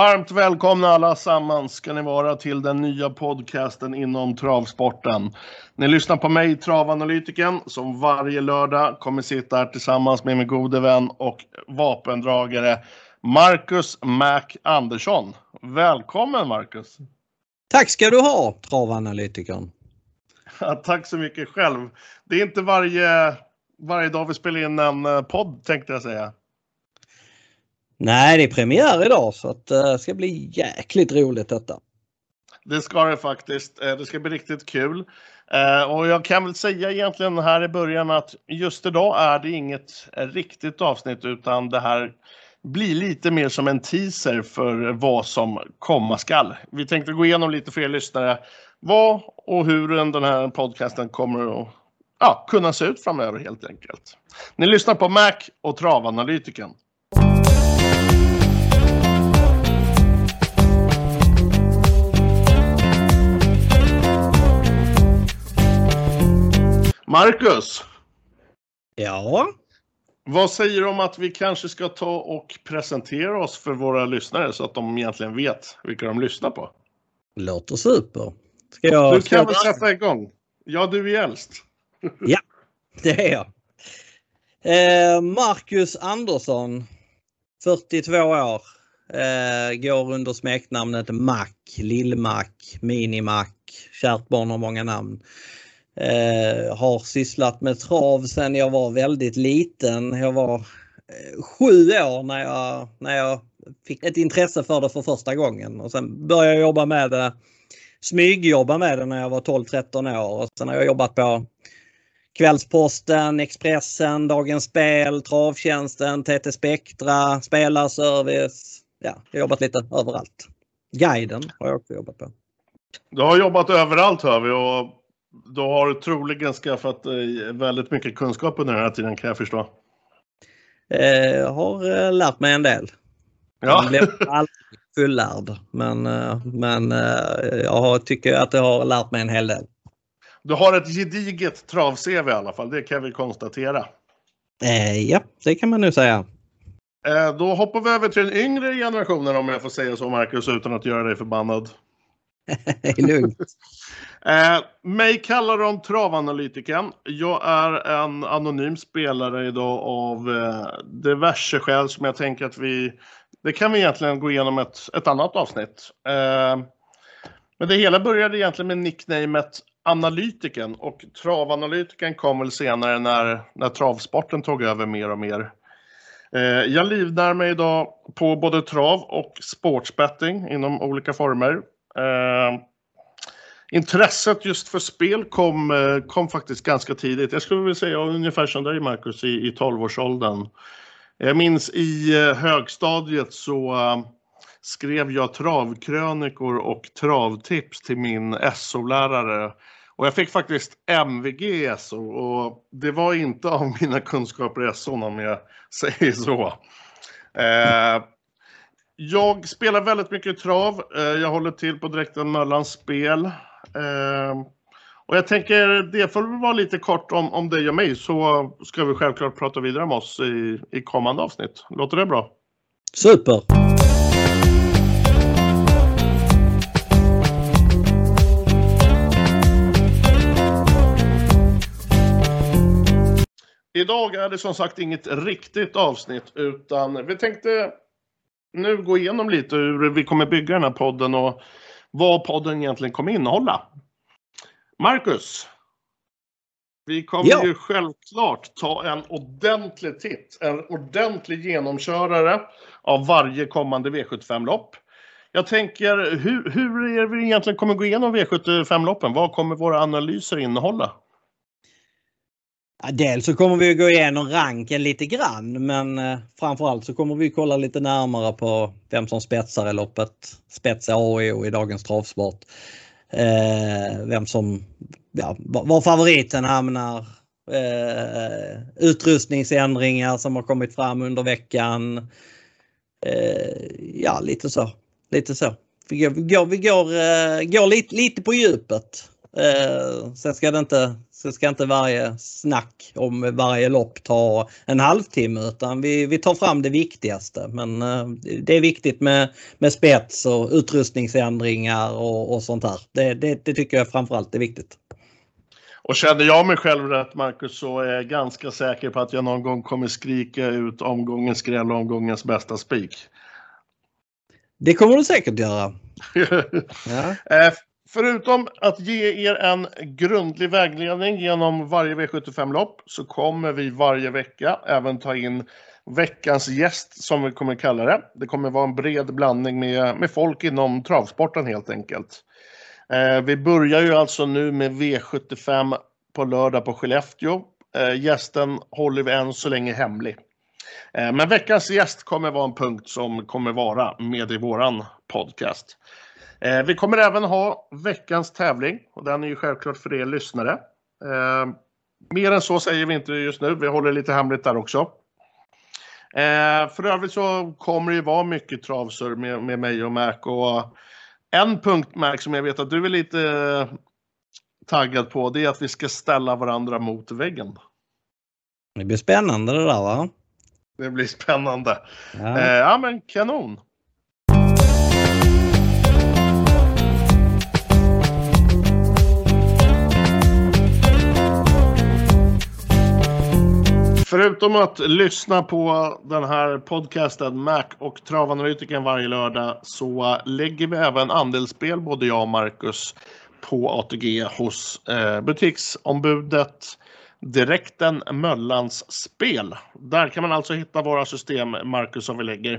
Varmt välkomna alla sammans ska ni vara till den nya podcasten inom travsporten. Ni lyssnar på mig, travanalytiken, som varje lördag kommer sitta här tillsammans med min gode vän och vapendragare Marcus Mac Andersson. Välkommen Marcus! Tack ska du ha, travanalytikern. Ja, tack så mycket själv. Det är inte varje, varje dag vi spelar in en eh, podd tänkte jag säga. Nej, det är premiär idag så att eh, det ska bli jäkligt roligt detta. Det ska det faktiskt. Eh, det ska bli riktigt kul. Eh, och jag kan väl säga egentligen här i början att just idag är det inget riktigt avsnitt utan det här blir lite mer som en teaser för vad som komma skall. Vi tänkte gå igenom lite för er lyssnare vad och hur den här podcasten kommer att ja, kunna se ut framöver helt enkelt. Ni lyssnar på Mac och Travanalytiken. Marcus! Ja? Vad säger du om att vi kanske ska ta och presentera oss för våra lyssnare så att de egentligen vet vilka de lyssnar på? Låter super. Ska jag, du kan väl sätta igång? Ja, du är äldst. ja, det är jag. Eh, Marcus Andersson, 42 år. Eh, går under smeknamnet Mac, Lill-Mac, Mini-Mac. Kärt barn har många namn. Eh, har sysslat med trav sedan jag var väldigt liten. Jag var eh, sju år när jag, när jag fick ett intresse för det för första gången och sen började jag jobba med det, smygjobba med det när jag var 12-13 år och sen har jag jobbat på Kvällsposten, Expressen, Dagens Spel, Travtjänsten, TT Spektra, Spelarservice. Ja, jag har jobbat lite överallt. Guiden har jag också jobbat på. Du har jobbat överallt hör vi och du har troligen skaffat dig väldigt mycket kunskap under den här tiden kan jag förstå. Eh, jag har eh, lärt mig en del. Ja. Jag blev aldrig fullärd men, eh, men jag tycker att jag har lärt mig en hel del. Du har ett gediget trav-CV i alla fall, det kan vi konstatera. Eh, ja, det kan man nu säga. Eh, då hoppar vi över till den yngre generationen om jag får säga så Marcus utan att göra dig förbannad. Det är Lugnt. Eh, mig kallar de travanalytiken. Jag är en anonym spelare idag av eh, diverse skäl som jag tänker att vi... Det kan vi egentligen gå igenom ett, ett annat avsnitt. Eh, men det hela började egentligen med nicknamet Analytiken och Travanalytiken kom väl senare när, när travsporten tog över mer och mer. Eh, jag livnär mig idag på både trav och sportsbetting inom olika former. Ehm, intresset just för spel kom, eh, kom faktiskt ganska tidigt. Jag skulle vilja säga ungefär som dig Marcus i, i 12-årsåldern. Jag minns i eh, högstadiet så ehm, skrev jag travkrönikor och travtips till min SO-lärare. Och jag fick faktiskt MVG i SO och det var inte av mina kunskaper i SO om jag säger så. Eh, jag spelar väldigt mycket trav. Uh, jag håller till på Dräkten Möllans spel. Ehm, och jag tänker, det får vara lite kort om, om dig och mig så ska vi självklart prata vidare om oss i, i kommande avsnitt. Låter det bra? Super! Idag är det som sagt inget riktigt avsnitt utan vi tänkte nu gå igenom lite hur vi kommer bygga den här podden och vad podden egentligen kommer innehålla. Marcus, vi kommer ja. ju självklart ta en ordentlig titt, en ordentlig genomkörare av varje kommande V75-lopp. Jag tänker, hur, hur är vi egentligen kommer gå igenom V75-loppen? Vad kommer våra analyser innehålla? Ja, dels så kommer vi att gå igenom ranken lite grann men eh, framförallt så kommer vi kolla lite närmare på vem som spetsar i loppet. Spets AIO i dagens travsport. Eh, vem som, ja, var favoriten hamnar. Eh, utrustningsändringar som har kommit fram under veckan. Eh, ja, lite så. Lite så. Vi går, vi går, vi går, eh, går lite, lite på djupet Eh, sen ska det inte, sen ska inte varje snack om varje lopp ta en halvtimme utan vi, vi tar fram det viktigaste. Men eh, det är viktigt med, med spets och utrustningsändringar och, och sånt här. Det, det, det tycker jag framförallt är viktigt. Och känner jag mig själv rätt Marcus så är jag ganska säker på att jag någon gång kommer skrika ut omgångens skräll och omgångens bästa spik. Det kommer du säkert göra. ja. Förutom att ge er en grundlig vägledning genom varje V75-lopp så kommer vi varje vecka även ta in veckans gäst som vi kommer kalla det. Det kommer vara en bred blandning med, med folk inom travsporten helt enkelt. Eh, vi börjar ju alltså nu med V75 på lördag på Skellefteå. Eh, gästen håller vi än så länge hemlig. Eh, men veckans gäst kommer vara en punkt som kommer vara med i våran podcast. Eh, vi kommer även ha veckans tävling och den är ju självklart för er lyssnare. Eh, mer än så säger vi inte just nu. Vi håller lite hemligt där också. Eh, för övrigt så kommer det ju vara mycket travsur med, med mig och Mac och en punkt Mac som jag vet att du är lite taggad på det är att vi ska ställa varandra mot väggen. Det blir spännande det där va? Det blir spännande. Ja, eh, ja men kanon. Förutom att lyssna på den här podcasten Mac och Travanalytiken varje lördag så lägger vi även andelsspel både jag och Marcus på ATG hos eh, butiksombudet Direkten Möllans spel. Där kan man alltså hitta våra system, Marcus, som vi lägger.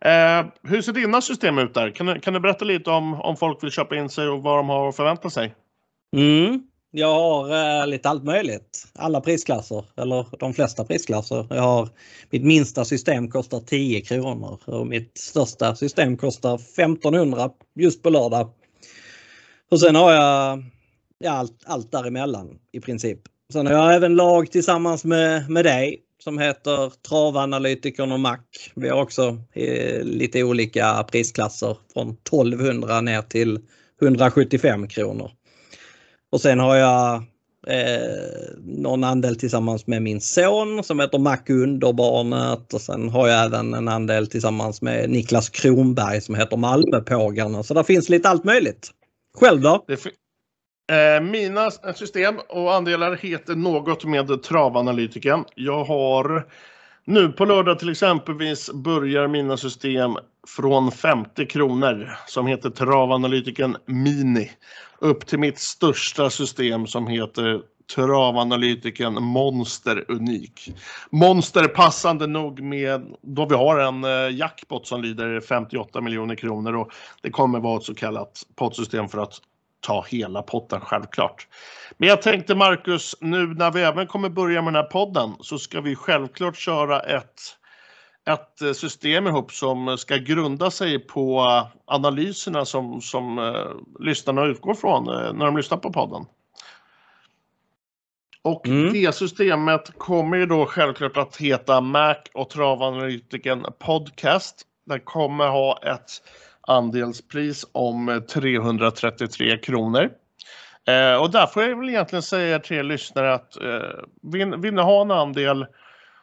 Eh, hur ser dina system ut där? Kan du, kan du berätta lite om, om folk vill köpa in sig och vad de har att förvänta sig? Mm. Jag har eh, lite allt möjligt. Alla prisklasser, eller de flesta prisklasser. Jag har, mitt minsta system kostar 10 kronor och mitt största system kostar 1500 just på lördag. Och sen har jag ja, allt, allt däremellan i princip. Sen har jag även lag tillsammans med, med dig som heter Travanalytikern och Mac. Vi har också eh, lite olika prisklasser från 1200 ner till 175 kronor. Och sen har jag eh, någon andel tillsammans med min son som heter Mac Underbarnet och sen har jag även en andel tillsammans med Niklas Kronberg som heter Malmöpågarna. Så där finns lite allt möjligt. Själv då? Eh, mina system och andelar heter något med travanalytiken. Jag har nu på lördag till exempelvis börjar mina system från 50 kronor som heter Travanalytiken Mini upp till mitt största system som heter Travanalytiken Monster Unik. Monster passande nog med då vi har en eh, jackpot som lyder 58 miljoner kronor och det kommer vara ett så kallat pottsystem för att ta hela potten självklart. Men jag tänkte Marcus, nu när vi även kommer börja med den här podden så ska vi självklart köra ett, ett eh, system ihop som ska grunda sig på analyserna som, som uh, lyssnarna utgår från uh, när de lyssnar på podden. Och mm. det systemet kommer ju då självklart att heta Mac och travanalytiken Podcast. Den kommer ha ett andelspris om eh, 333 kronor. Eh, och där får jag väl egentligen säga till er lyssnare att eh, vill, vill ni ha en andel,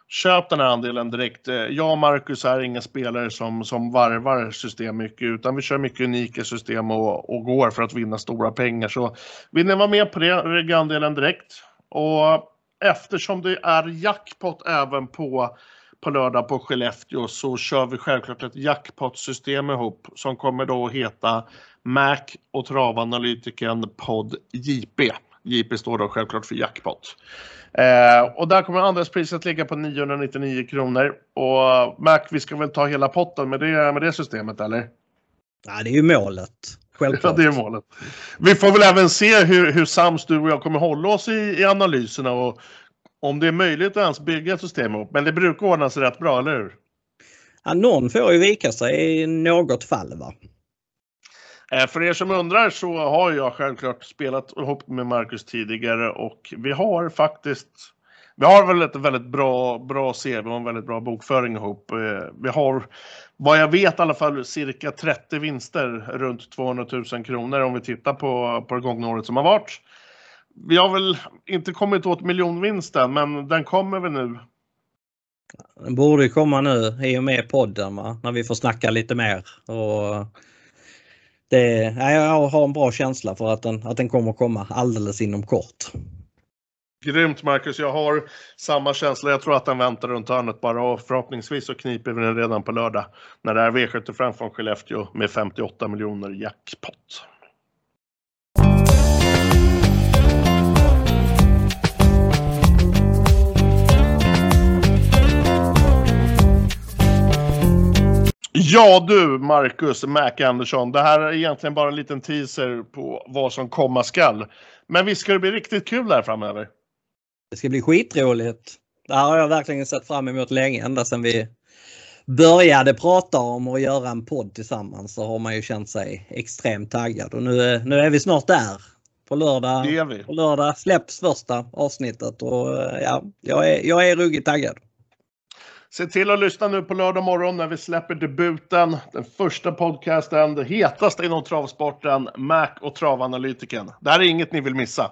köp den här andelen direkt. Eh, jag och Marcus är inga spelare som, som varvar system mycket utan vi kör mycket unika system och, och går för att vinna stora pengar. Så vill ni vara med på det, lägg andelen direkt. Och eftersom det är jackpot även på på lördag på Skellefteå så kör vi självklart ett jackpot-system ihop som kommer då heta Mac och travanalytiken podd JP. JP står då självklart för jackpot. Eh, och där kommer andelspriset ligga på 999 kronor. Och Mac, vi ska väl ta hela potten med det, med det systemet eller? Ja, det är ju målet. Självklart. Ja, det är målet. Vi får väl även se hur, hur sams du och jag kommer hålla oss i, i analyserna och om det är möjligt att ens bygga ett system ihop. Men det brukar ordna sig rätt bra, eller hur? Ja, någon får ju vika sig i något fall. va? Eh, för er som undrar så har jag självklart spelat ihop med Marcus tidigare och vi har faktiskt vi har väl ett väldigt bra, bra CV och en väldigt bra bokföring ihop. Eh, vi har, vad jag vet i alla fall, cirka 30 vinster runt 200 000 kronor om vi tittar på, på det gångna året som har varit. Vi har väl inte kommit åt miljonvinsten, men den kommer väl nu. Den borde komma nu i och med podden va? när vi får snacka lite mer. Och det, jag har en bra känsla för att den, att den kommer komma alldeles inom kort. Grymt Marcus, jag har samma känsla. Jag tror att den väntar runt hörnet bara och förhoppningsvis så kniper vi den redan på lördag när det är V75 från Skellefteå med 58 miljoner jackpot. Ja du, Marcus Mac Andersson. Det här är egentligen bara en liten teaser på vad som komma skall. Men visst ska det bli riktigt kul här framöver? Det ska bli skitroligt. Det här har jag verkligen sett fram emot länge, ända sedan vi började prata om att göra en podd tillsammans så har man ju känt sig extremt taggad och nu är, nu är vi snart där. På lördag, Det är vi. på lördag släpps första avsnittet och ja, jag är, jag är ruggigt taggad. Se till att lyssna nu på lördag morgon när vi släpper debuten. Den första podcasten, det hetaste inom travsporten, Mac och travanalytiken. Det här är inget ni vill missa.